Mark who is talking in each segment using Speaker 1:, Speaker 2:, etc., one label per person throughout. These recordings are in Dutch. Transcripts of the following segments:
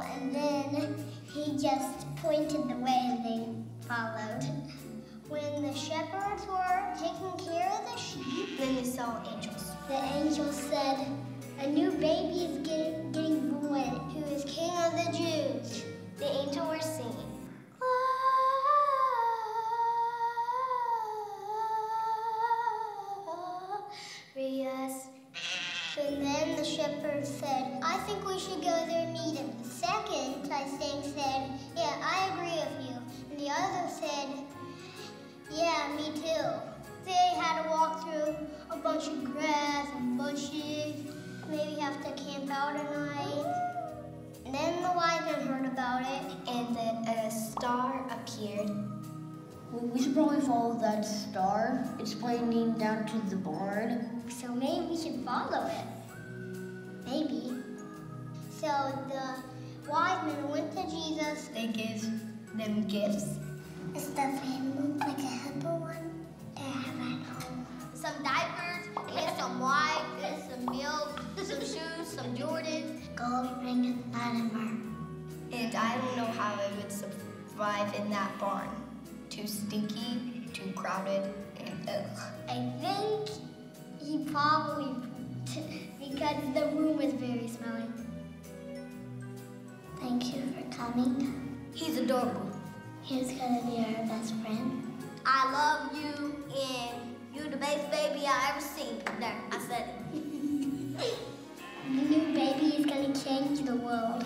Speaker 1: and then
Speaker 2: he
Speaker 1: just pointed the way, and they followed. When the shepherds were taking care of the sheep,
Speaker 2: then they saw angels.
Speaker 1: the angels said, "A new baby is getting, getting born, who is King of the Jews." The angel were singing. Ah, Glorious. And then the shepherd said, I think we should go there and meet him. The second, I think, said, Yeah, I agree with you. And the other said, Yeah, me too. They had to walk through a bunch of grass and bushes, maybe have to camp out a night. And then the wise men heard about it.
Speaker 2: And then a star appeared.
Speaker 3: Well, we should probably follow that star. It's pointing down to the barn.
Speaker 1: So maybe we should follow it. Maybe. So the wise men went to Jesus.
Speaker 4: They gave them gifts.
Speaker 1: Is the fan look like a hippo one? They have at home.
Speaker 5: some diapers and some wipes and some milk, some shoes, some Jordans.
Speaker 1: Gold ring and Latimer.
Speaker 4: And I don't know how it would survive in that barn. Too stinky, too crowded, and ugh.
Speaker 1: I think he probably because the room is very smelly. Thank you for coming.
Speaker 5: He's adorable.
Speaker 1: He's gonna be our best friend.
Speaker 5: I love you and you're the best baby I ever seen. There, I said it.
Speaker 1: The new baby is gonna change the world.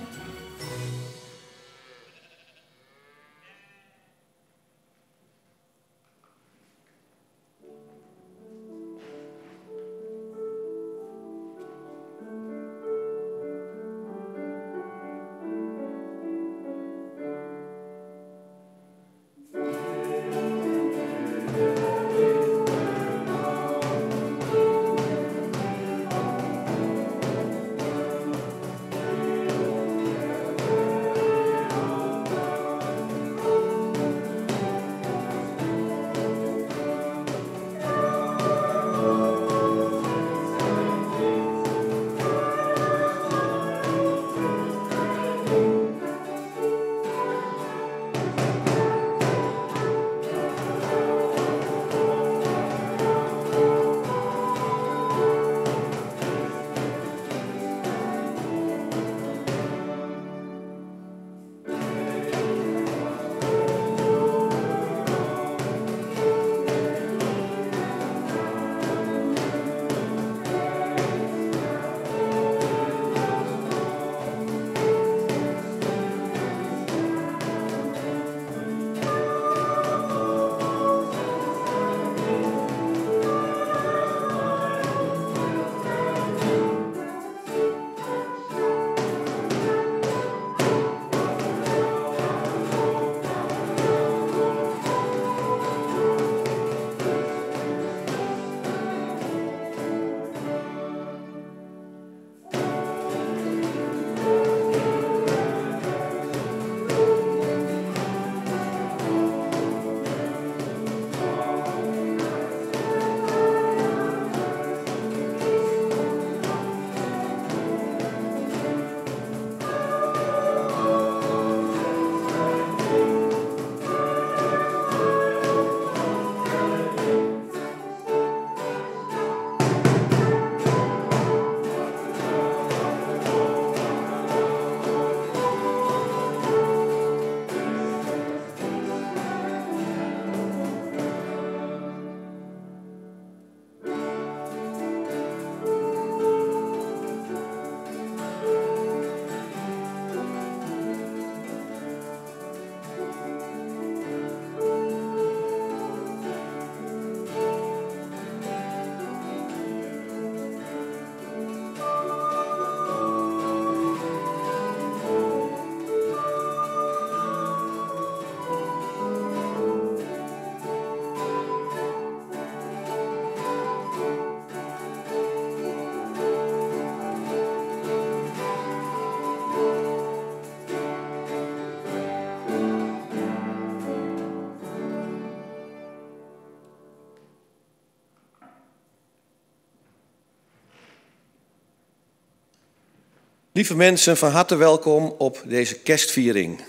Speaker 6: Lieve mensen, van harte welkom op deze kerstviering.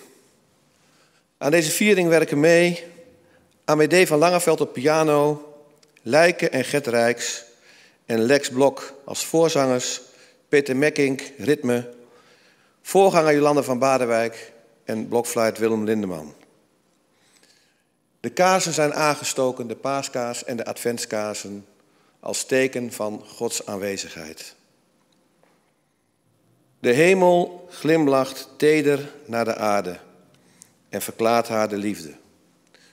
Speaker 6: Aan deze viering werken mee Amédée van Langeveld op piano, Lijken en Gert Rijks en Lex Blok als voorzangers, Peter Mekkink, ritme, voorganger Jolande van Badenwijk en blokfluit Willem Lindeman. De kaarsen zijn aangestoken, de paaskaars en de adventskaarsen, als teken van Gods aanwezigheid. De hemel glimlacht teder naar de aarde en verklaart haar de liefde.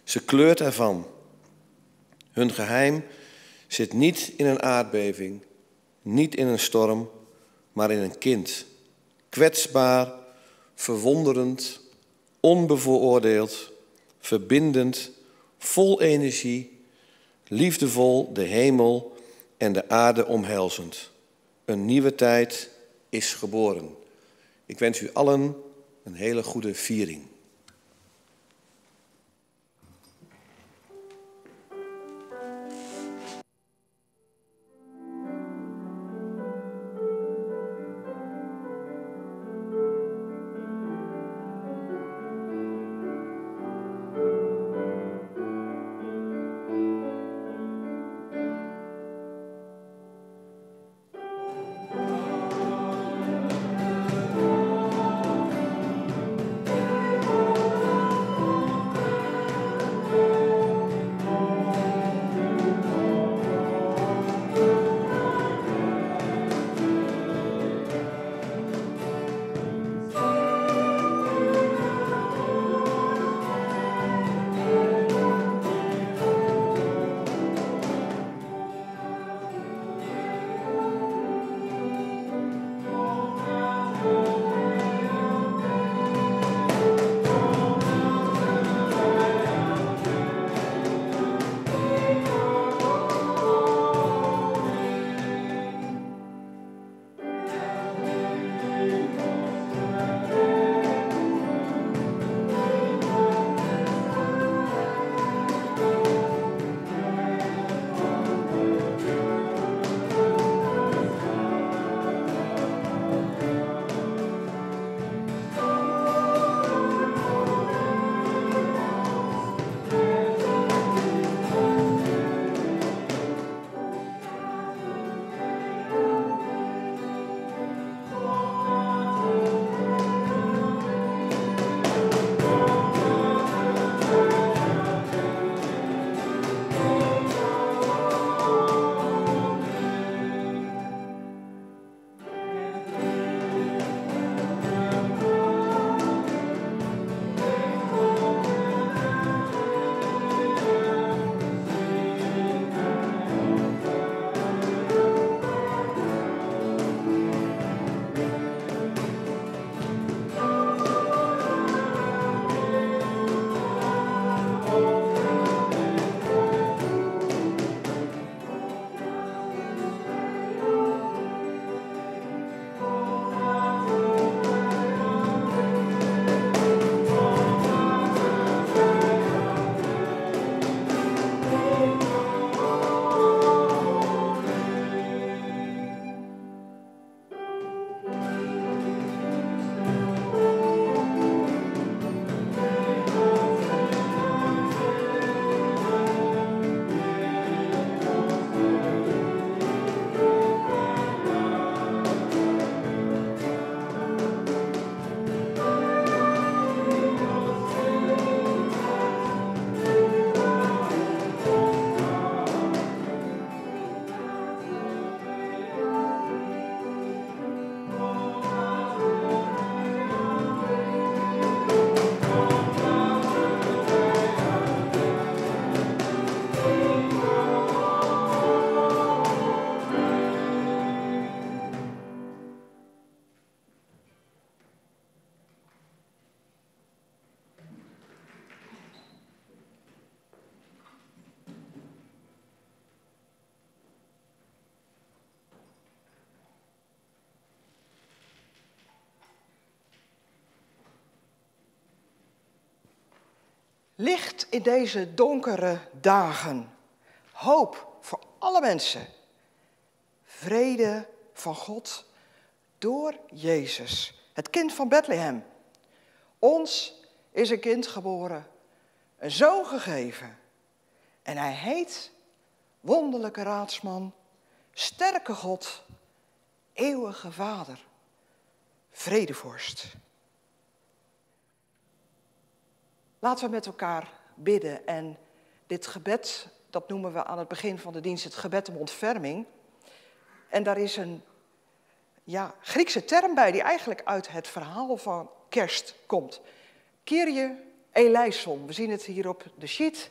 Speaker 6: Ze kleurt ervan. Hun geheim zit niet in een aardbeving, niet in een storm, maar in een kind. Kwetsbaar, verwonderend, onbevooroordeeld, verbindend, vol energie, liefdevol de hemel en de aarde omhelzend. Een nieuwe tijd is geboren. Ik wens u allen een hele goede viering.
Speaker 7: Licht in deze donkere dagen. Hoop voor alle mensen. Vrede van God door Jezus, het kind van Bethlehem. Ons is een kind geboren, een zoon gegeven. En hij heet wonderlijke raadsman, sterke God, eeuwige Vader, vredevorst. Laten we met elkaar bidden en dit gebed, dat noemen we aan het begin van de dienst het gebed om ontferming. En daar is een ja, Griekse term bij die eigenlijk uit het verhaal van kerst komt. Kyrie eleison, we zien het hier op de sheet.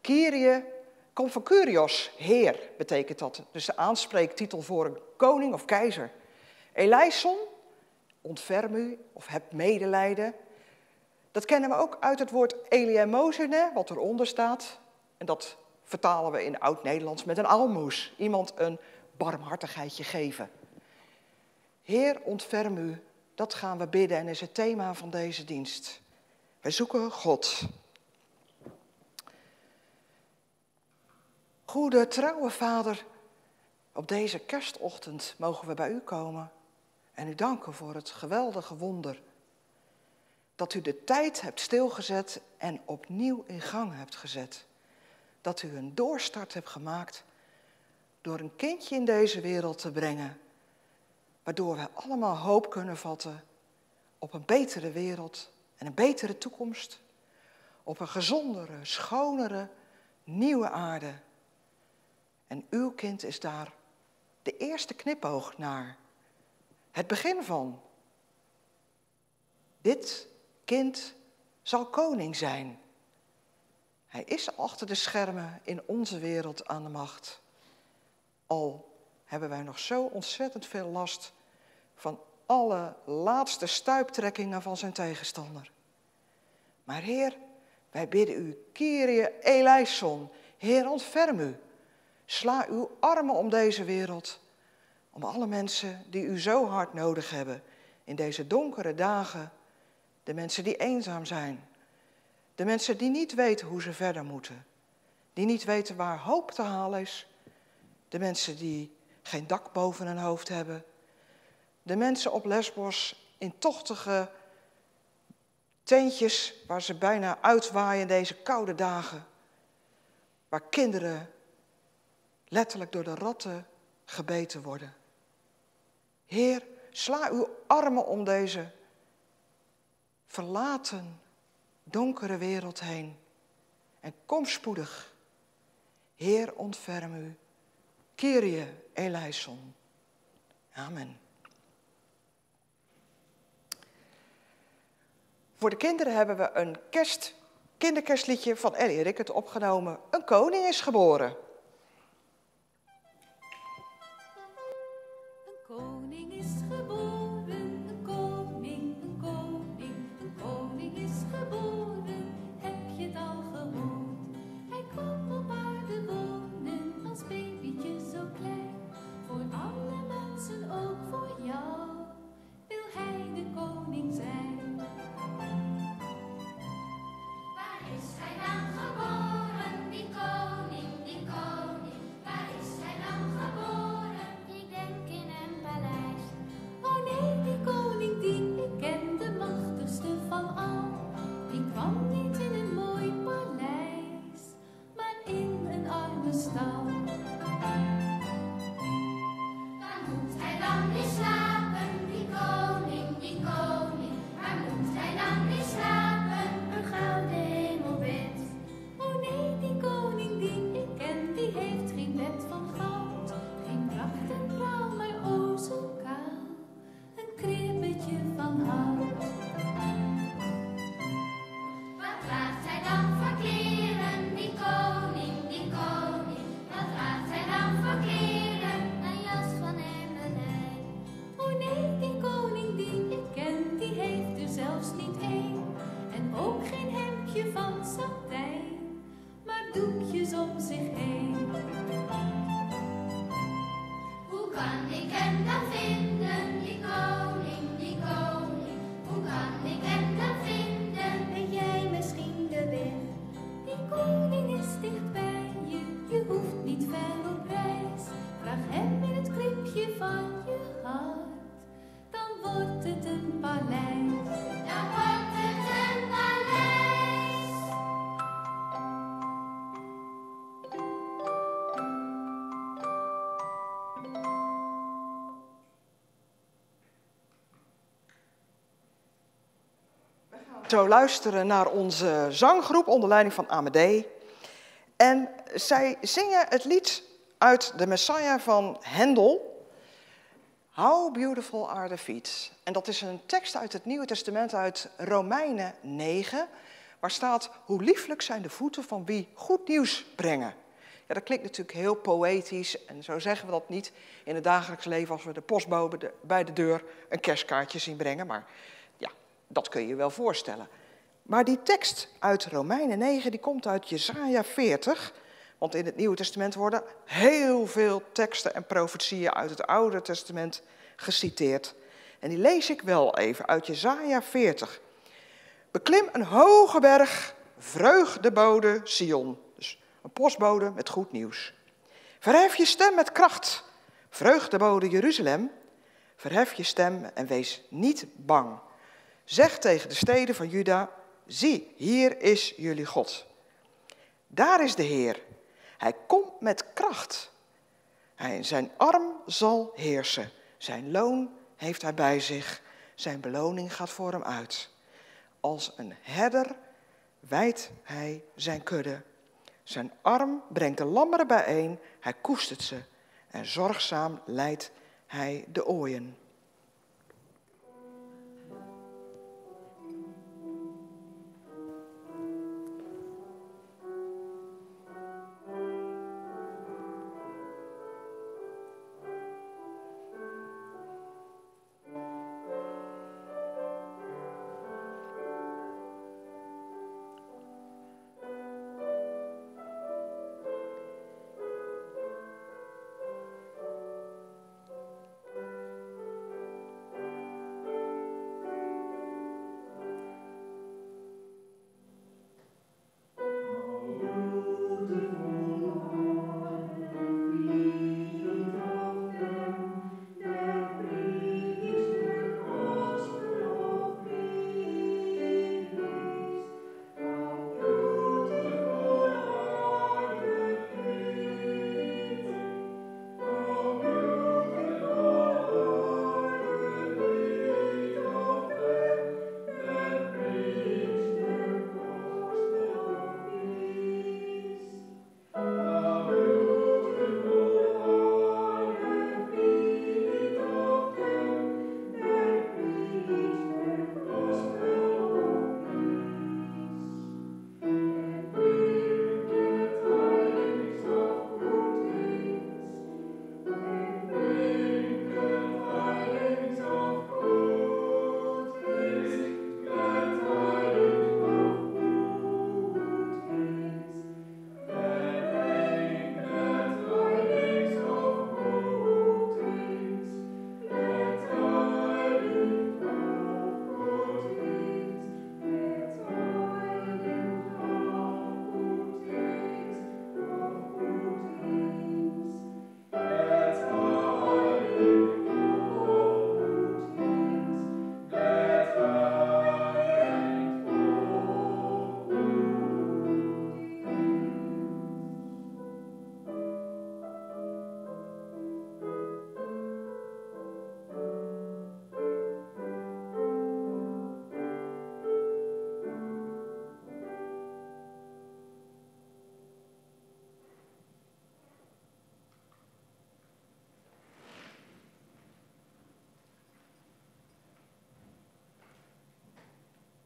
Speaker 7: Kyrie komt van Kyrios, heer betekent dat. Dus de aanspreektitel voor een koning of keizer. Eleison, ontferm u of heb medelijden. Dat kennen we ook uit het woord eleemosine, wat eronder staat. En dat vertalen we in oud-Nederlands met een almoes. Iemand een barmhartigheidje geven. Heer, ontferm u. Dat gaan we bidden en is het thema van deze dienst. Wij zoeken God. Goede, trouwe Vader, op deze kerstochtend mogen we bij u komen en u danken voor het geweldige wonder dat u de tijd hebt stilgezet en opnieuw in gang hebt gezet. Dat u een doorstart hebt gemaakt door een kindje in deze wereld te brengen, waardoor we allemaal hoop kunnen vatten op een betere wereld en een betere toekomst, op een gezondere, schonere, nieuwe aarde. En uw kind is daar de eerste knipoog naar, het begin van. Dit kind zal koning zijn. Hij is achter de schermen in onze wereld aan de macht. Al hebben wij nog zo ontzettend veel last van alle laatste stuiptrekkingen van zijn tegenstander. Maar Heer, wij bidden u, Kyrie eleison, Heer, ontferm u. Sla uw armen om deze wereld, om alle mensen die u zo hard nodig hebben in deze donkere dagen. De mensen die eenzaam zijn, de mensen die niet weten hoe ze verder moeten, die niet weten waar hoop te halen is, de mensen die geen dak boven hun hoofd hebben, de mensen op Lesbos in tochtige tentjes waar ze bijna uitwaaien deze koude dagen, waar kinderen letterlijk door de ratten gebeten worden. Heer, sla uw armen om deze verlaten, donkere wereld heen en kom spoedig. Heer, ontferm u. Kyrie eleison. Amen. Voor de kinderen hebben we een kerst, kinderkerstliedje van Ellie Rickert opgenomen. Een koning is geboren. Zo luisteren naar onze zanggroep onder leiding van Amadee. En zij zingen het lied uit de Messiah van Hendel. How beautiful are the feet. En dat is een tekst uit het Nieuwe Testament uit Romeinen 9, waar staat hoe lieflijk zijn de voeten van wie goed nieuws brengen. Ja, dat klinkt natuurlijk heel poëtisch en zo zeggen we dat niet in het dagelijks leven als we de postbode bij de deur een kerstkaartje zien brengen, maar dat kun je je wel voorstellen. Maar die tekst uit Romeinen 9, die komt uit Jesaja 40, want in het Nieuwe Testament worden heel veel teksten en profetieën uit het Oude Testament geciteerd. En die lees ik wel even uit Jesaja 40. Beklim een hoge berg, vreugdebode Sion. Dus een postbode met goed nieuws. Verhef je stem met kracht, vreugdebode Jeruzalem. Verhef je stem en wees niet bang. Zeg tegen de steden van Juda, zie, hier is jullie God. Daar is de Heer. Hij komt met kracht. Hij, zijn arm zal heersen. Zijn loon heeft hij bij zich. Zijn beloning gaat voor hem uit. Als een herder wijdt hij zijn kudde. Zijn arm brengt de lammeren bijeen, hij koestert ze en zorgzaam leidt hij de ooien.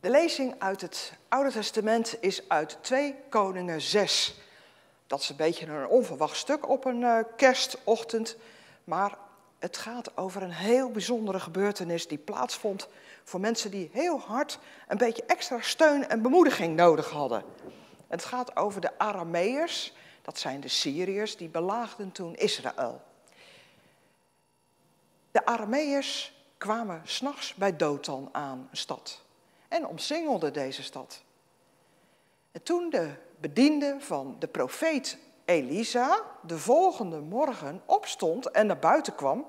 Speaker 7: De lezing uit het Oude Testament is uit 2 Koningen 6. Dat is een beetje een onverwacht stuk op een uh, kerstochtend, maar het gaat over een heel bijzondere gebeurtenis die plaatsvond voor mensen die heel hard een beetje extra steun en bemoediging nodig hadden. Het gaat over de Arameërs, dat zijn de Syriërs, die belaagden toen Israël. De Arameërs kwamen s'nachts bij Dothan aan, een stad en omsingelde deze stad. En toen de bediende van de profeet Elisa de volgende morgen opstond en naar buiten kwam,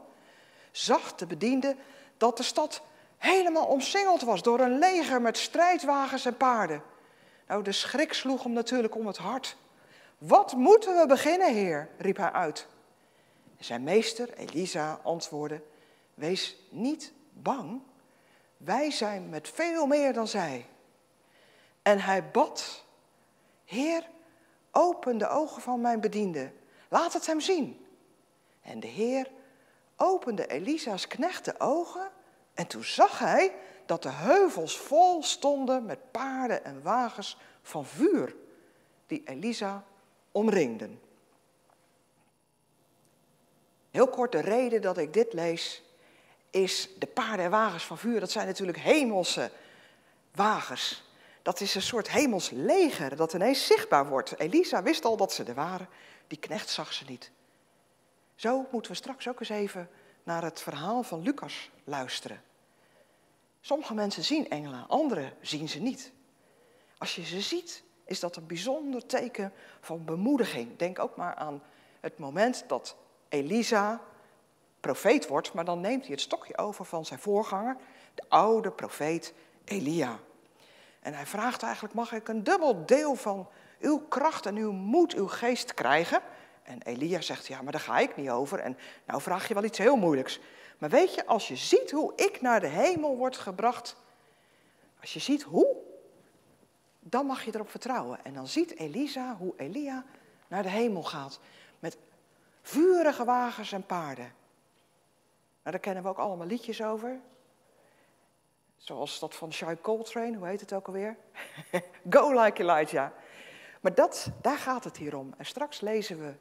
Speaker 7: zag de bediende dat de stad helemaal omsingeld was door een leger met strijdwagens en paarden. Nou, de schrik sloeg hem natuurlijk om het hart. Wat moeten we beginnen, heer? riep hij uit. Zijn meester, Elisa, antwoordde: Wees niet bang, wij zijn met veel meer dan zij. En hij bad, Heer, open de ogen van mijn bediende, laat het hem zien. En de Heer opende Elisa's knecht de ogen en toen zag hij dat de heuvels vol stonden met paarden en wagens van vuur die Elisa omringden. Heel kort de reden dat ik dit lees is de paarden en wagens van vuur. Dat zijn natuurlijk hemelse wagens. Dat is een soort hemels leger dat ineens zichtbaar wordt. Elisa wist al dat ze er waren, die knecht zag ze niet. Zo moeten we straks ook eens even naar het verhaal van Lucas luisteren. Sommige mensen zien engelen, anderen zien ze niet. Als je ze ziet, is dat een bijzonder teken van bemoediging. Denk ook maar aan het moment dat Elisa profeet wordt, maar dan neemt hij het stokje over van zijn voorganger, de oude profeet Elia. En hij vraagt eigenlijk, mag ik een dubbel deel van uw kracht en uw moed, uw geest krijgen? En Elia zegt, ja, maar daar ga ik niet over. En nou vraag je wel iets heel moeilijks. Maar weet je, als je ziet hoe ik naar de hemel word gebracht, als je ziet hoe, dan mag je erop vertrouwen. En dan ziet Elisa hoe Elia naar de hemel gaat. Met vurige wagens en paarden. Nou, daar kennen we ook allemaal liedjes over. Zoals dat van Shai Coltrane, hoe heet het ook alweer? Go like Elijah. Maar dat, daar gaat het hier om. En straks lezen we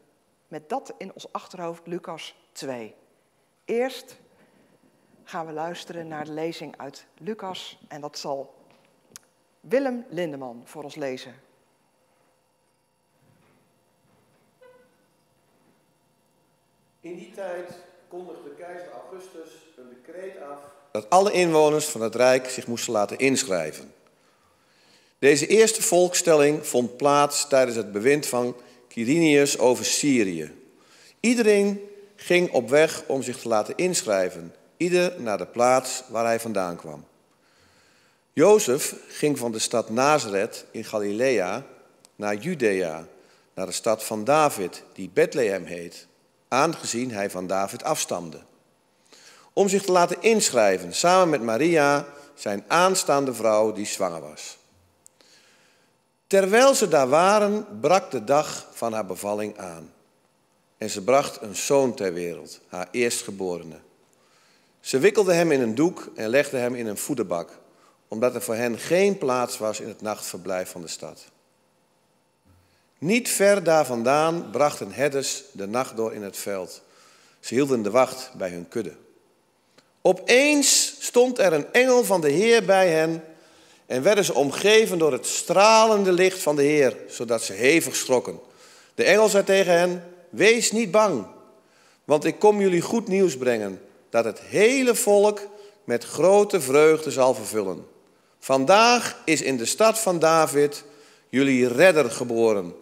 Speaker 7: met dat in ons achterhoofd Lucas 2. Eerst gaan we luisteren naar de lezing uit Lucas en dat zal Willem Lindeman voor ons lezen.
Speaker 6: In die tijd kondigde keizer Augustus een decreet af dat alle inwoners van het Rijk zich moesten laten inschrijven. Deze eerste volkstelling vond plaats tijdens het bewind van Quirinius over Syrië. Iedereen ging op weg om zich te laten inschrijven, ieder naar de plaats waar hij vandaan kwam. Jozef ging van de stad Nazareth in Galilea naar Judea, naar de stad van David, die Bethlehem heet, aangezien hij van David afstamde. Om zich te laten inschrijven samen met Maria, zijn aanstaande vrouw die zwanger was. Terwijl ze daar waren, brak de dag van haar bevalling aan. En ze bracht een zoon ter wereld, haar eerstgeborene. Ze wikkelde hem in een doek en legde hem in een voederbak, omdat er voor hen geen plaats was in het nachtverblijf van de stad. Niet ver daar vandaan brachten herders de nacht door in het veld. Ze hielden de wacht bij hun kudde. Opeens stond er een engel van de Heer bij hen en werden ze omgeven door het stralende licht van de Heer, zodat ze hevig schrokken. De engel zei tegen hen: Wees niet bang, want ik kom jullie goed nieuws brengen, dat het hele volk met grote vreugde zal vervullen. Vandaag is in de stad van David jullie redder geboren.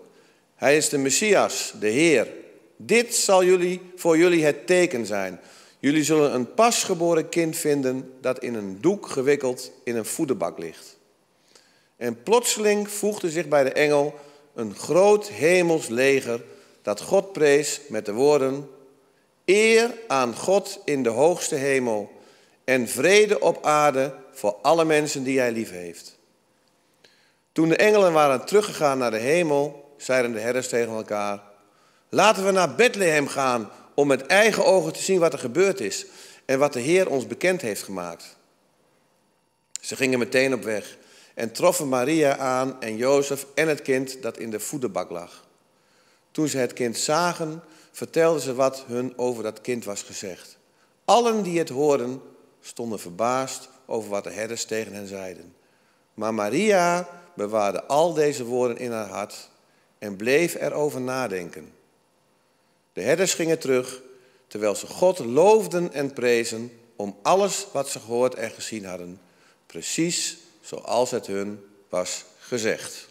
Speaker 6: Hij is de Messias, de Heer. Dit zal jullie, voor jullie het teken zijn. Jullie zullen een pasgeboren kind vinden dat in een doek gewikkeld in een voederbak ligt. En plotseling voegde zich bij de engel een groot hemels leger dat God prees met de woorden: Eer aan God in de hoogste hemel en vrede op aarde voor alle mensen die hij lief heeft. Toen de engelen waren teruggegaan naar de hemel, zeiden de herders tegen elkaar: Laten we naar Bethlehem gaan om met eigen ogen te zien wat er gebeurd is en wat de Heer ons bekend heeft gemaakt. Ze gingen meteen op weg en troffen Maria aan en Jozef en het kind dat in de voederbak lag. Toen ze het kind zagen, vertelden ze wat hun over dat kind was gezegd. Allen die het hoorden, stonden verbaasd over wat de herders tegen hen zeiden. Maar Maria bewaarde al deze woorden in haar hart en bleef erover nadenken. De herders gingen terug, terwijl ze God loofden en prezen om alles wat ze gehoord en gezien hadden, precies zoals het hun was gezegd.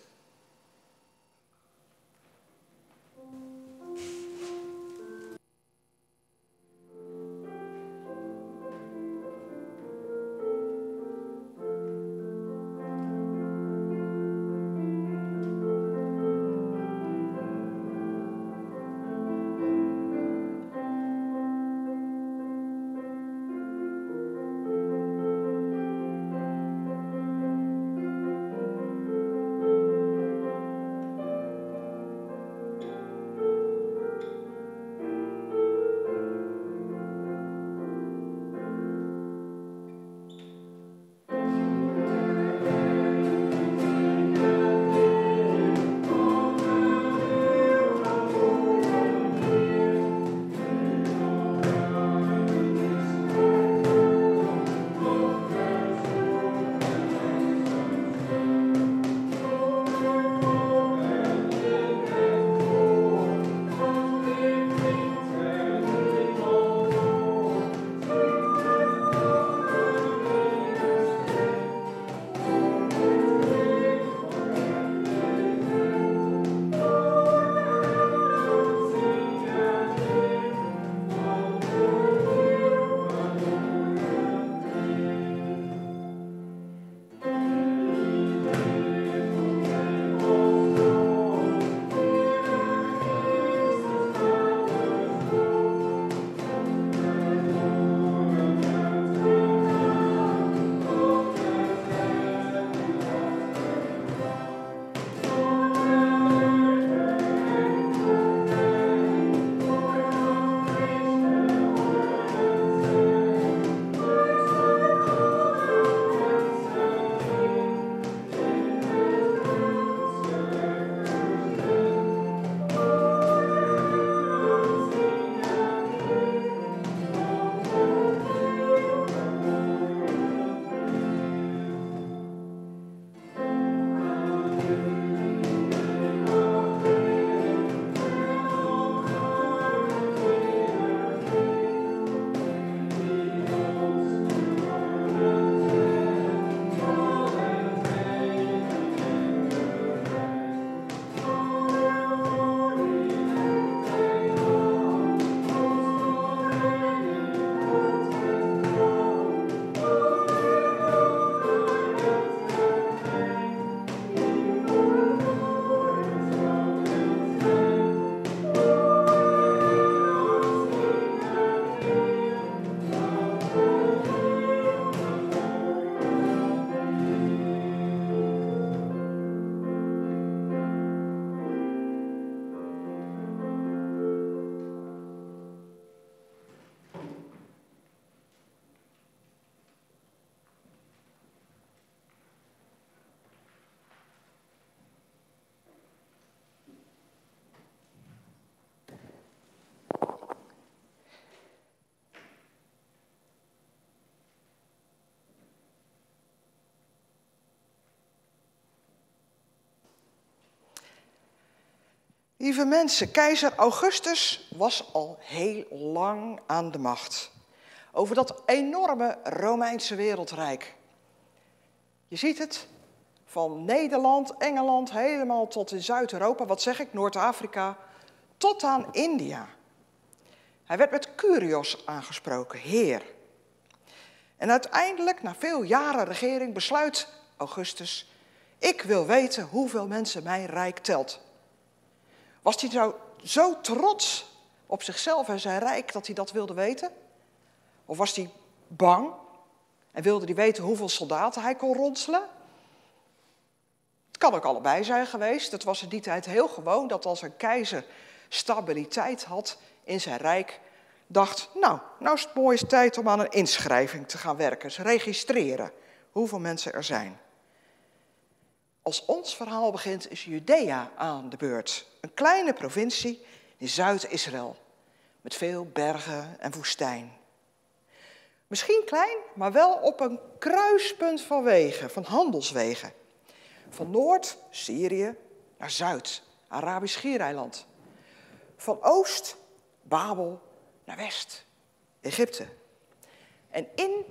Speaker 7: Lieve mensen, keizer Augustus was al heel lang aan de macht. Over dat enorme Romeinse wereldrijk. Je ziet het, van Nederland, Engeland, helemaal tot in Zuid-Europa, wat zeg ik, Noord-Afrika, tot aan India. Hij werd met Curios aangesproken, heer. En uiteindelijk, na veel jaren regering, besluit Augustus: Ik wil weten hoeveel mensen mijn rijk telt. Was hij nou zo trots op zichzelf en zijn rijk dat hij dat wilde weten? Of was hij bang en wilde hij weten hoeveel soldaten hij kon ronselen? Het kan ook allebei zijn geweest. Het was in die tijd heel gewoon dat als een keizer stabiliteit had in zijn rijk, dacht, nou, nou is het mooie tijd om aan een inschrijving te gaan werken, dus registreren hoeveel mensen er zijn. Als ons verhaal begint, is Judea aan de beurt. Een kleine provincie in Zuid-Israël, met veel bergen en woestijn. Misschien klein, maar wel op een kruispunt van wegen, van handelswegen. Van Noord, Syrië, naar Zuid, Arabisch Schiereiland. Van Oost, Babel, naar West, Egypte. En in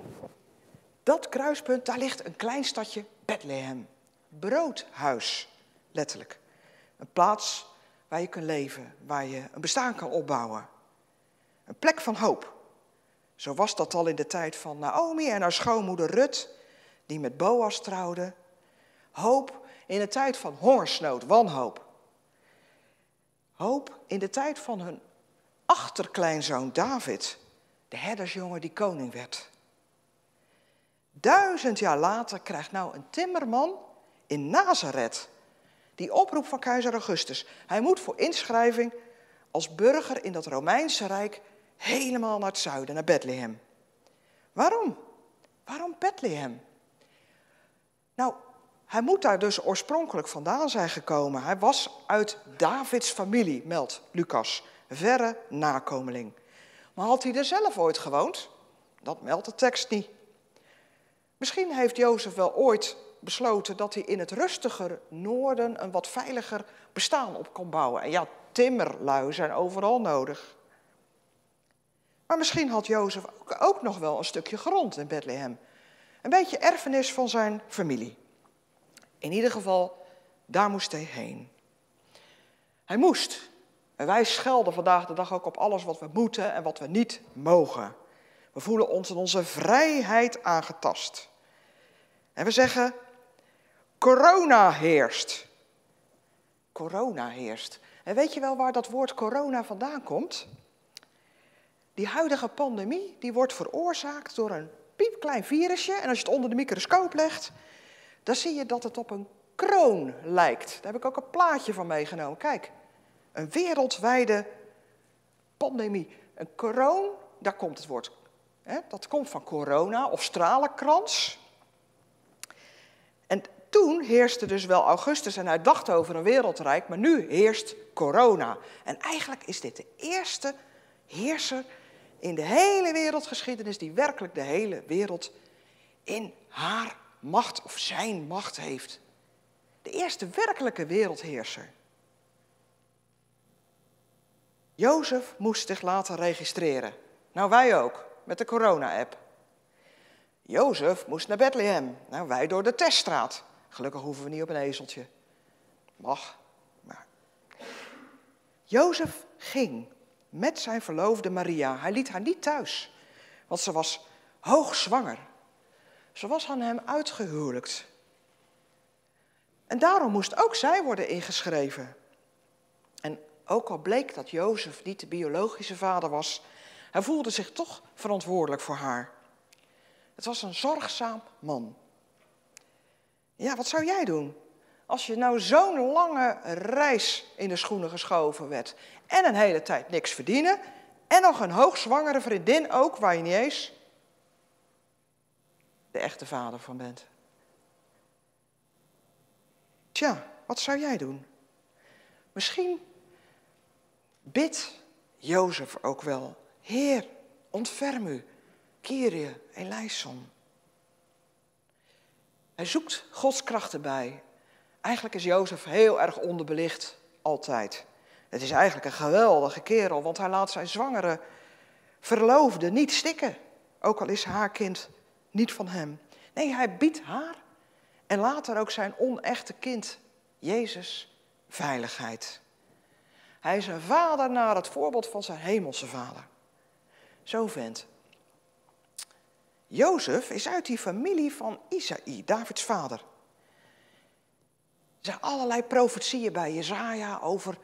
Speaker 7: dat kruispunt, daar ligt een klein stadje Bethlehem. Broodhuis, letterlijk. Een plaats waar je kunt leven, waar je een bestaan kan opbouwen. Een plek van hoop. Zo was dat al in de tijd van Naomi en haar schoonmoeder Rut, die met Boas trouwden. Hoop in de tijd van hongersnood, wanhoop. Hoop in de tijd van hun achterkleinzoon David, de herdersjongen die koning werd. Duizend jaar later krijgt nou een timmerman in Nazareth die oproep van keizer Augustus. Hij moet voor inschrijving als burger in dat Romeinse Rijk helemaal naar het zuiden, naar Bethlehem. Waarom? Waarom Bethlehem? Nou, hij moet daar dus oorspronkelijk vandaan zijn gekomen. Hij was uit Davids familie, meldt Lucas, verre nakomeling. Maar had hij er zelf ooit gewoond? Dat meldt de tekst niet. Misschien heeft Jozef wel ooit besloten dat hij in het rustiger noorden een wat veiliger bestaan op kon bouwen. En ja, timmerlui zijn overal nodig. Maar misschien had Jozef ook, nog wel een stukje grond in Bethlehem. Een beetje erfenis van zijn familie. In ieder geval, daar moest hij heen. Hij moest. En wij schelden vandaag de dag ook op alles wat we moeten en wat we niet mogen. We voelen ons in onze vrijheid aangetast. En we zeggen, corona heerst. Corona heerst. En weet je wel waar dat woord corona vandaan komt? Die huidige pandemie die wordt veroorzaakt door een piepklein virusje. En als je het onder de microscoop legt, dan zie je dat het op een kroon lijkt. Daar heb ik ook een plaatje van meegenomen. Kijk, een wereldwijde pandemie. Een kroon, daar komt het woord. Hè, dat komt van corona of stralenkrans. En toen heerste dus wel Augustus en hij dacht over een wereldrijk, maar nu heerst corona. En eigenlijk is dit de eerste heerser in de hele wereldgeschiedenis die werkelijk de hele wereld in haar macht of zijn macht heeft. De eerste werkelijke wereldheerser. Jozef moest zich laten registreren. Nou, wij ook, met de corona-app. Jozef moest naar Bethlehem. Nou, wij door de teststraat. Gelukkig hoeven we niet op een ezeltje. Mag, maar. Jozef ging met zijn verloofde Maria. Hij liet haar niet thuis, want ze was hoogzwanger. Ze was aan hem uitgehuwelijkt. En daarom moest ook zij worden ingeschreven. En ook al bleek dat Jozef niet de biologische vader was, hij voelde zich toch verantwoordelijk voor haar. Het was een zorgzaam man. Ja, wat zou jij doen als je nou zo'n lange reis in de schoenen geschoven werd en een hele tijd niks verdienen en nog een hoogzwangere vriendin ook waar je niet eens de echte vader van bent? Tja, wat zou jij doen? Misschien bidt Jozef ook wel, Heer, ontferm u, Kyrie eleison. Hij zoekt Gods kracht erbij. Eigenlijk is Jozef heel erg onderbelicht, altijd. Het is eigenlijk een geweldige kerel, want hij laat zijn zwangere verloofde niet stikken. Ook al is haar kind niet van hem. Nee, hij biedt haar en later ook zijn onechte kind, Jezus, veiligheid. Hij is een vader naar het voorbeeld van zijn hemelse vader. Zo vent. Jozef is uit die familie van Isaï, Davids vader. Er zijn allerlei profetieën bij Jezaja over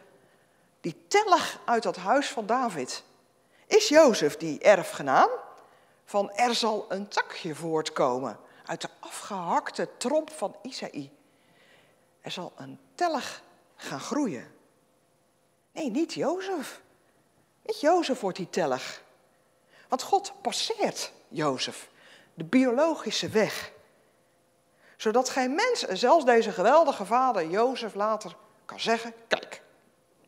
Speaker 7: die tellig uit dat huis van David. Is Jozef die erfgenaam van er zal een takje voortkomen uit de afgehakte tromp van Isaï. Er zal een tellig gaan groeien. Nee, niet Jozef. Niet Jozef wordt die tellig. Want God passeert Jozef, de biologische weg. Zodat geen mens, en zelfs deze geweldige vader Jozef later, kan zeggen, kijk,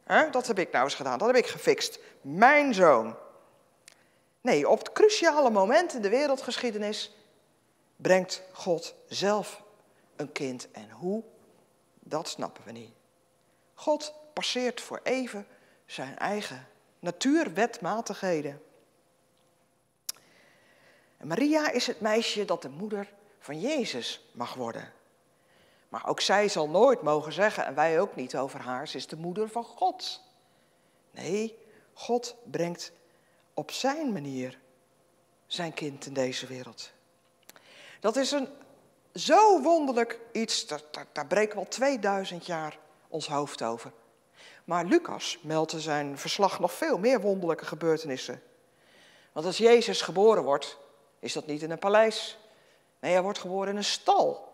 Speaker 7: hè, dat heb ik nou eens gedaan, dat heb ik gefixt. Mijn zoon. Nee, op het cruciale moment in de wereldgeschiedenis brengt God zelf een kind. En hoe? Dat snappen we niet. God passeert voor even zijn eigen natuurwetmatigheden. Maria is het meisje dat de moeder van Jezus mag worden. Maar ook zij zal nooit mogen zeggen, en wij ook niet over haar, ze is de moeder van God. Nee, God brengt op zijn manier zijn kind in deze wereld. Dat is een zo wonderlijk iets, daar, daar, daar breken al 2000 jaar ons hoofd over. Maar Lucas meldt in zijn verslag nog veel meer wonderlijke gebeurtenissen. Want als Jezus geboren wordt, is dat niet in een paleis. Nee, hij wordt geboren in een stal.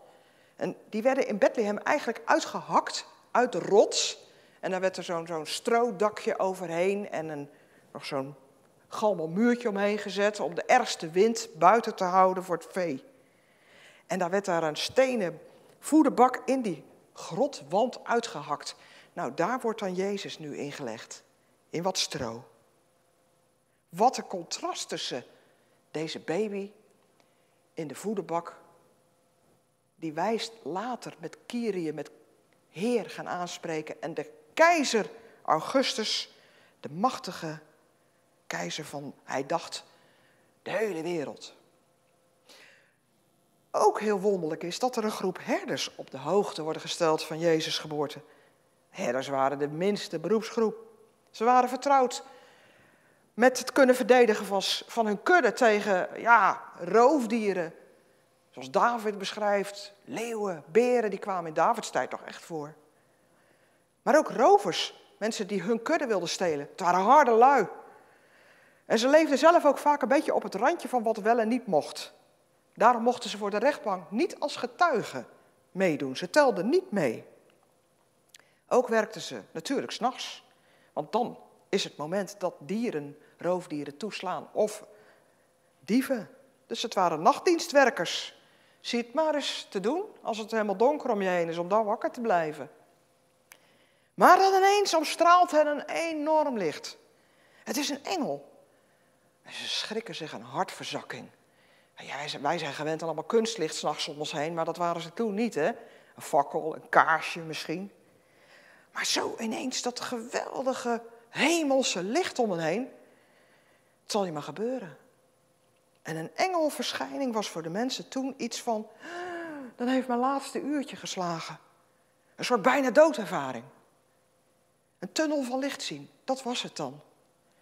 Speaker 7: En die werden in Bethlehem eigenlijk uitgehakt uit de rots. En daar werd er zo'n zo'n stroodakje overheen en een, nog zo'n galmel muurtje omheen gezet om de ergste wind buiten te houden voor het vee. En daar werd daar een stenen voederbak in die grotwand uitgehakt. Nou, daar wordt dan Jezus nu ingelegd, in wat stro. Wat een contrast tussen deze baby in de voederbak, die wijst later met Kyrie, met Heer gaan aanspreken, en de keizer Augustus, de machtige keizer van, hij dacht, de hele wereld. Ook heel wonderlijk is dat er een groep herders op de hoogte worden gesteld van Jezus' geboorte. Herders waren de minste beroepsgroep. Ze waren vertrouwd met het kunnen verdedigen van, van hun kudde tegen ja, roofdieren. Zoals David beschrijft, leeuwen, beren, die kwamen in Davids tijd toch echt voor. Maar ook rovers, mensen die hun kudde wilden stelen. Het waren harde lui. En ze leefden zelf ook vaak een beetje op het randje van wat wel en niet mocht. Daarom mochten ze voor de rechtbank niet als getuigen meedoen. Ze telden niet mee. Ook werkten ze natuurlijk s'nachts. Want dan is het moment dat dieren, roofdieren toeslaan of dieven. Dus het waren nachtdienstwerkers. Zie het maar eens te doen als het helemaal donker om je heen is, om dan wakker te blijven. Maar dan ineens omstraalt hen een enorm licht. Het is een engel. En ze schrikken zich een hartverzakking. Ja, wij zijn gewend aan allemaal kunstlicht s'nachts om ons heen, maar dat waren ze toen niet, hè? Een fakkel, een kaarsje misschien. Maar zo ineens dat geweldige hemelse licht om hen heen. Zal niet maar gebeuren. En een engelverschijning was voor de mensen toen iets van, dan heeft mijn laatste uurtje geslagen. Een soort bijna doodervaring. Een tunnel van licht zien, dat was het dan.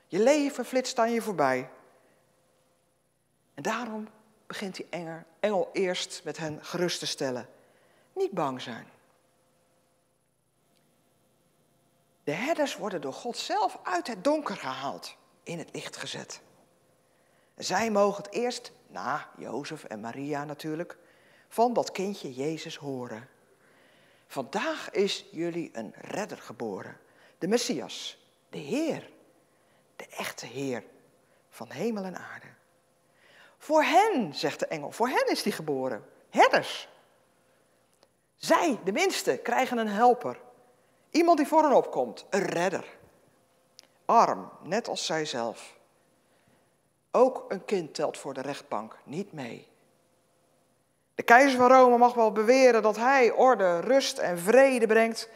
Speaker 7: Je leven flitst aan je voorbij. En daarom begint die engel, engel eerst met hen gerust te stellen. Niet bang zijn. De herders worden door God zelf uit het donker gehaald, in het licht gezet. Zij mogen het eerst, na Jozef en Maria natuurlijk, van dat kindje Jezus horen. Vandaag is jullie een redder geboren, de Messias, de Heer, de echte Heer van hemel en aarde. Voor hen, zegt de engel, voor hen is die geboren. Herders. Zij, de minste, krijgen een helper. Iemand die voor hen opkomt, een redder. Arm, net als zij zelf. Ook een kind telt voor de rechtbank niet mee. De keizer van Rome mag wel beweren dat hij orde, rust en vrede brengt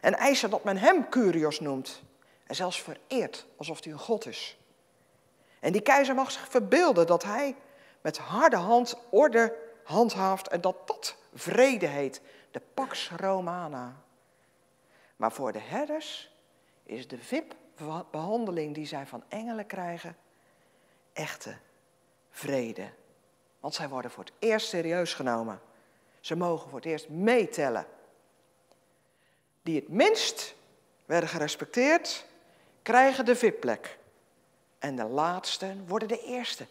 Speaker 7: en eisen dat men hem Curios noemt. en zelfs vereert alsof hij een god is. En die keizer mag zich verbeelden dat hij met harde hand orde handhaaft en dat dat vrede heet, de Pax Romana. Maar voor de herders is de VIP-behandeling die zij van engelen krijgen echte vrede. Want zij worden voor het eerst serieus genomen. Ze mogen voor het eerst meetellen. Die het minst werden gerespecteerd, krijgen de VIP-plek. En de laatsten worden de eerste.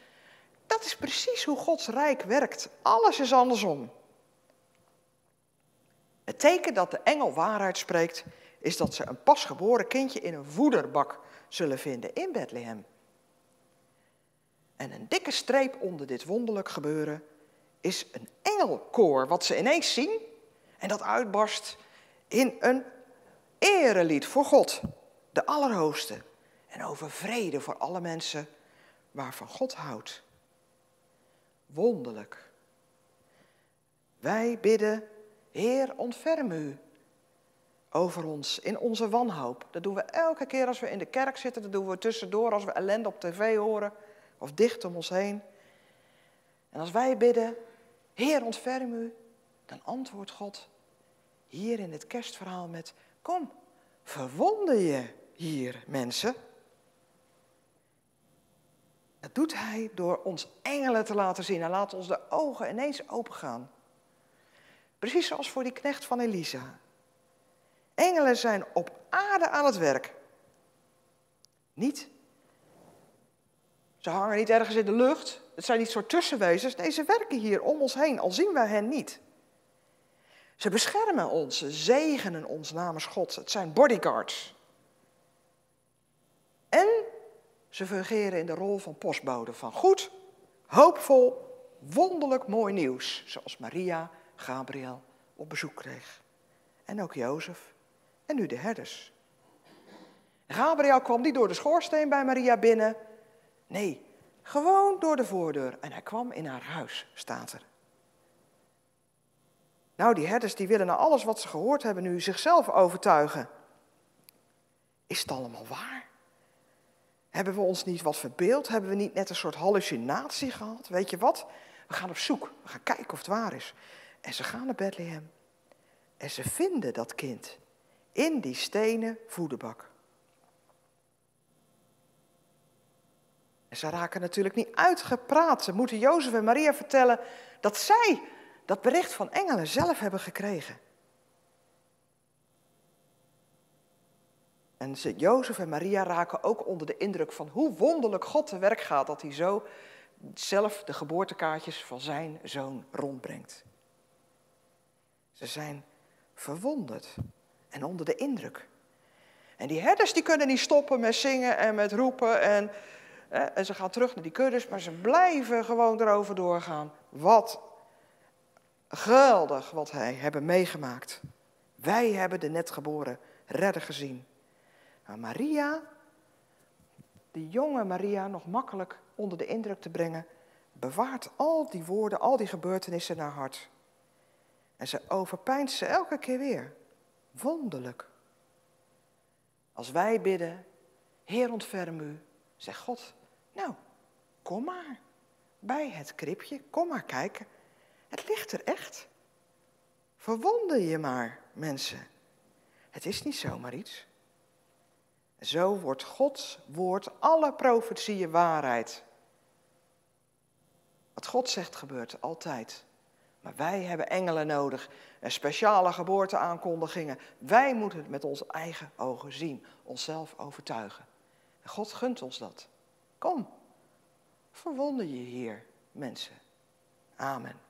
Speaker 7: Dat is precies hoe Gods rijk werkt. Alles is andersom. Het teken dat de engel waarheid spreekt, is dat ze een pasgeboren kindje in een voederbak zullen vinden in Bethlehem. En een dikke streep onder dit wonderlijk gebeuren is een engelkoor, wat ze ineens zien en dat uitbarst in een erelied voor God, de Allerhoogste, en over vrede voor alle mensen waarvan God houdt. Wonderlijk. Wij bidden, Heer, ontferm u over ons in onze wanhoop. Dat doen we elke keer als we in de kerk zitten, dat doen we tussendoor als we ellende op tv horen of dicht om ons heen. En als wij bidden, Heer, ontferm u, dan antwoordt God hier in het kerstverhaal met, kom, verwonder je hier, mensen. Dat doet hij door ons engelen te laten zien. Hij laat ons de ogen ineens opengaan. Precies zoals voor die knecht van Elisa. Engelen zijn op aarde aan het werk. Niet. Ze hangen niet ergens in de lucht. Het zijn niet soort tussenwezens. Nee, ze werken hier om ons heen, al zien wij hen niet. Ze beschermen ons, ze zegenen ons namens God. Het zijn bodyguards. En ze fungeren in de rol van postbode van goed, hoopvol, wonderlijk mooi nieuws. Zoals Maria Gabriel op bezoek kreeg. En ook Jozef. En nu de herders. Gabriel kwam niet door de schoorsteen bij Maria binnen. Nee, gewoon door de voordeur. En hij kwam in haar huis, staat er. Nou, die herders die willen na alles wat ze gehoord hebben nu zichzelf overtuigen. Is het allemaal waar? Hebben we ons niet wat verbeeld? Hebben we niet net een soort hallucinatie gehad? Weet je wat? We gaan op zoek. We gaan kijken of het waar is. En ze gaan naar Bethlehem. En ze vinden dat kind in die stenen voederbak. En ze raken natuurlijk niet uitgepraat. Ze moeten Jozef en Maria vertellen dat zij dat bericht van engelen zelf hebben gekregen. En Jozef en Maria raken ook onder de indruk van hoe wonderlijk God te werk gaat dat hij zo zelf de geboortekaartjes van zijn zoon rondbrengt. Ze zijn verwonderd en onder de indruk. En die herders die kunnen niet stoppen met zingen en met roepen en, en ze gaan terug naar die kuddes, maar ze blijven gewoon erover doorgaan. Wat geweldig wat hij hebben meegemaakt. Wij hebben de netgeboren redder gezien. Maar Maria, die jonge Maria, nog makkelijk onder de indruk te brengen, bewaart al die woorden, al die gebeurtenissen naar hart. En ze overpijnt ze elke keer weer. Wonderlijk. Als wij bidden, Heer ontferm u, zegt God, nou, kom maar bij het kribje, kom maar kijken. Het ligt er echt. Verwonder je maar, mensen. Het is niet zomaar iets. Zo wordt Gods woord alle profetieën waarheid. Wat God zegt gebeurt altijd. Maar wij hebben engelen nodig en speciale geboorteaankondigingen. Wij moeten het met onze eigen ogen zien, onszelf overtuigen. En God gunt ons dat. Kom, verwonder je hier, mensen. Amen.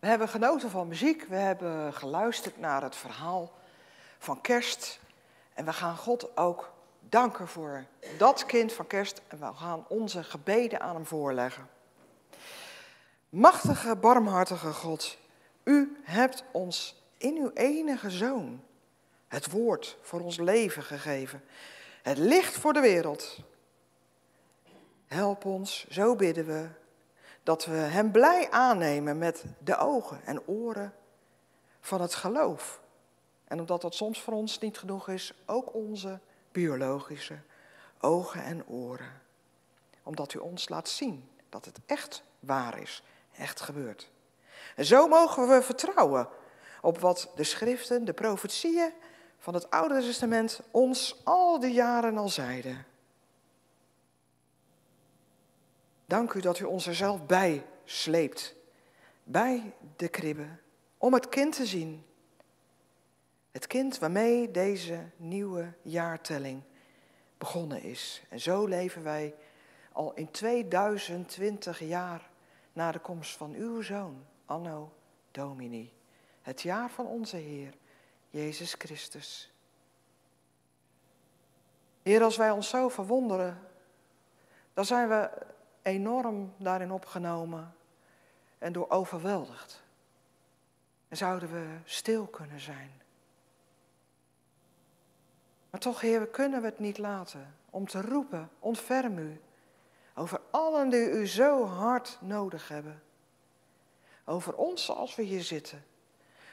Speaker 7: We hebben genoten van muziek, we hebben geluisterd naar het verhaal van kerst. En we gaan God ook danken voor dat kind van kerst. En we gaan onze gebeden aan hem voorleggen. Machtige, barmhartige God, u hebt ons in uw enige zoon het woord voor ons leven gegeven. Het licht voor de wereld. Help ons, zo bidden we, dat we Hem blij aannemen met de ogen en oren van het geloof. En omdat dat soms voor ons niet genoeg is, ook onze biologische ogen en oren. Omdat u ons laat zien dat het echt waar is, echt gebeurt. En zo mogen we vertrouwen op wat de schriften, de profetieën van het Oude Testament ons al die jaren al zeiden. Dank u dat u ons er zelf bij sleept, bij de kribbe, om het kind te zien. Het kind waarmee deze nieuwe jaartelling begonnen is. En zo leven wij al in 2020 jaar na de komst van uw zoon, Anno Domini. Het jaar van onze Heer, Jezus Christus. Heer, als wij ons zo verwonderen, dan zijn we enorm daarin opgenomen en door overweldigd. En zouden we stil kunnen zijn. Maar toch, Heer, kunnen we het niet laten om te roepen, ontferm u over allen die u zo hard nodig hebben. Over ons zoals we hier zitten.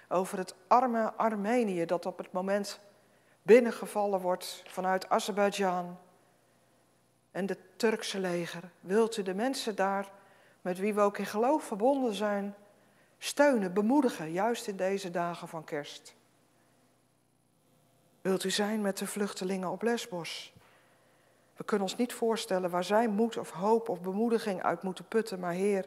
Speaker 7: Over het arme Armenië dat op het moment binnengevallen wordt vanuit Azerbeidzjan en het Turkse leger. Wilt u de mensen daar, met wie we ook in geloof verbonden zijn, steunen, bemoedigen, juist in deze dagen van kerst? Wilt u zijn met de vluchtelingen op Lesbos? We kunnen ons niet voorstellen waar zij moed of hoop of bemoediging uit moeten putten, maar Heer,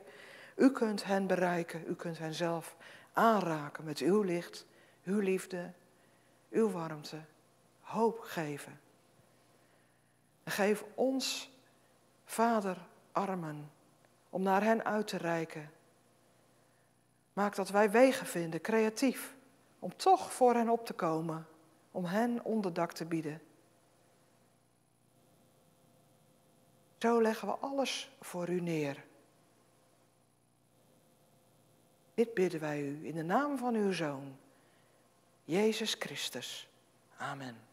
Speaker 7: u kunt hen bereiken, u kunt hen zelf aanraken met uw licht, uw liefde, uw warmte, hoop geven. Geef ons, Vader, armen om naar hen uit te reiken. Maak dat wij wegen vinden, creatief, om toch voor hen op te komen, om hen onderdak te bieden. Zo leggen we alles voor u neer. Dit bidden wij u in de naam van uw Zoon, Jezus Christus. Amen.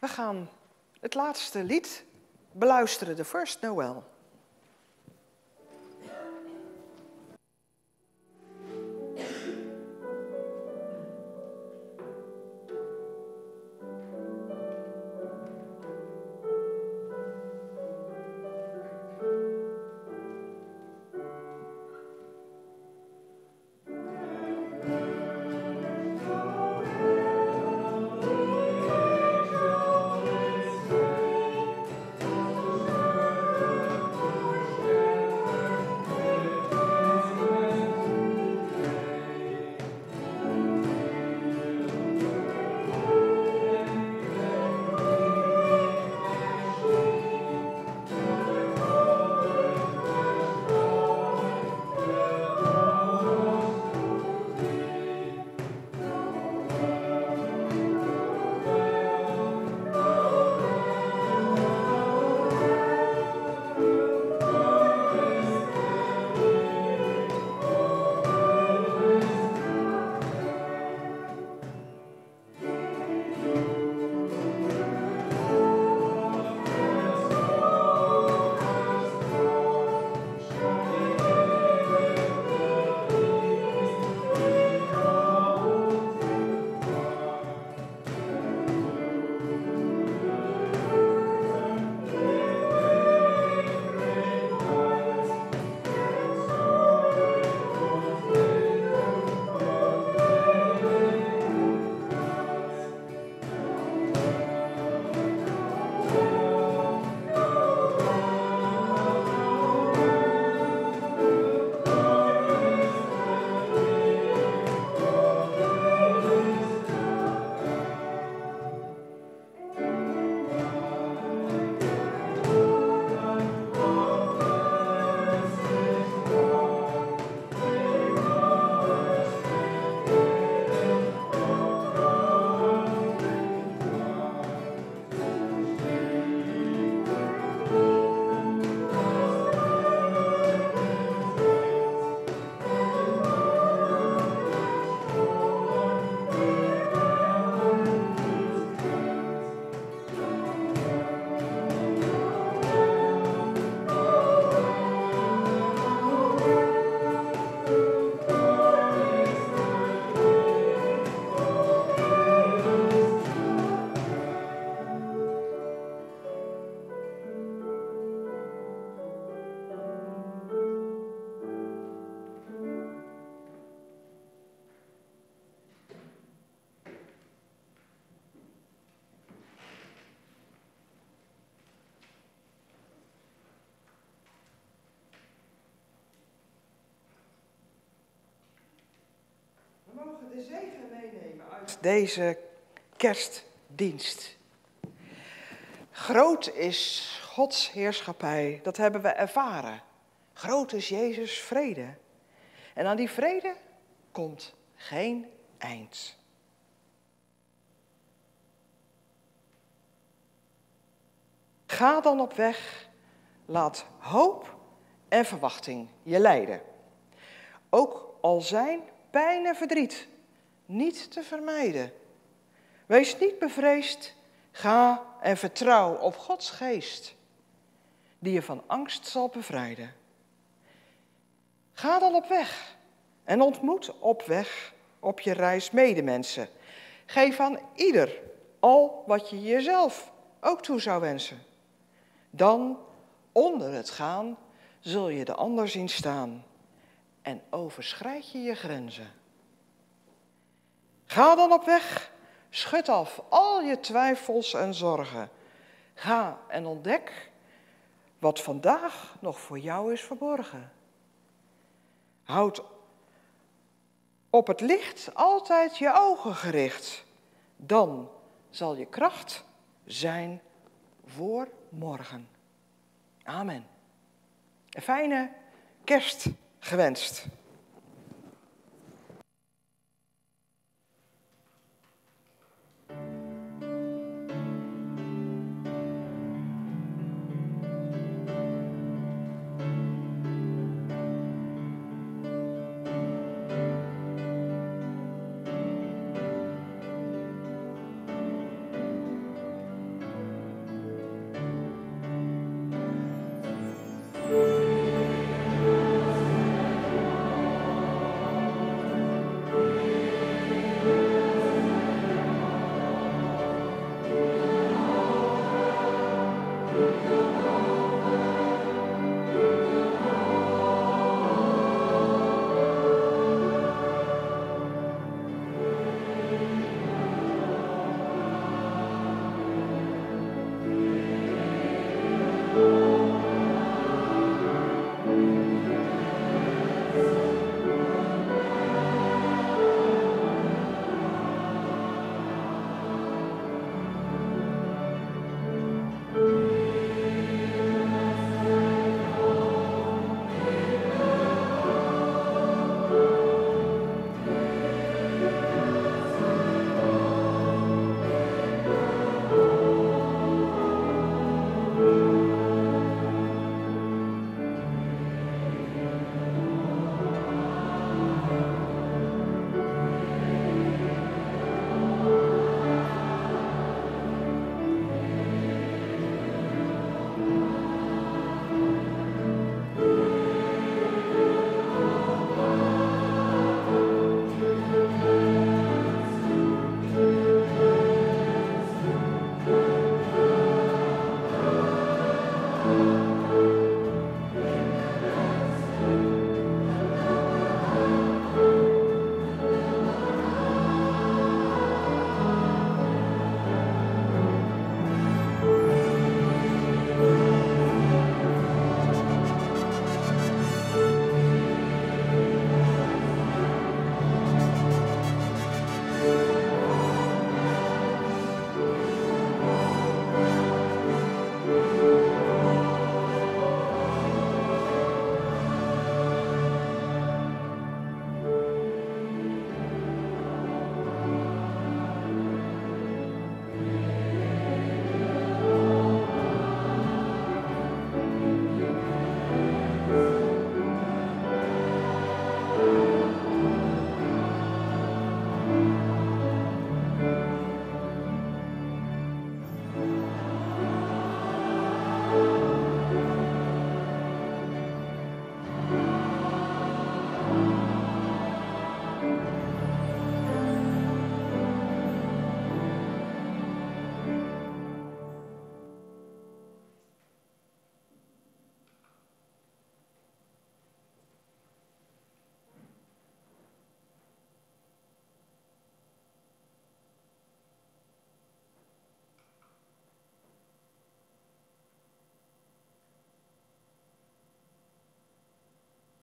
Speaker 7: We gaan het laatste lied beluisteren, de First Noel. Zegen meenemen uit deze kerstdienst. Groot is Gods heerschappij, dat hebben we ervaren. Groot is Jezus' vrede. En aan die vrede komt geen eind. Ga dan op weg, laat hoop en verwachting je leiden. Ook al zijn pijn en verdriet niet te vermijden. Wees niet bevreesd, ga en vertrouw op Gods geest, die je van angst zal bevrijden. Ga dan op weg en ontmoet op weg op je reis medemensen. Geef aan ieder al wat je jezelf ook toe zou wensen. Dan, onder het gaan, zul je de ander zien staan en overschrijd je je grenzen. Ga dan op weg, schud af al je twijfels en zorgen. Ga en ontdek wat vandaag nog voor jou is verborgen. Houd op het licht altijd je ogen gericht. Dan zal je kracht zijn voor morgen. Amen. Een fijne kerst gewenst.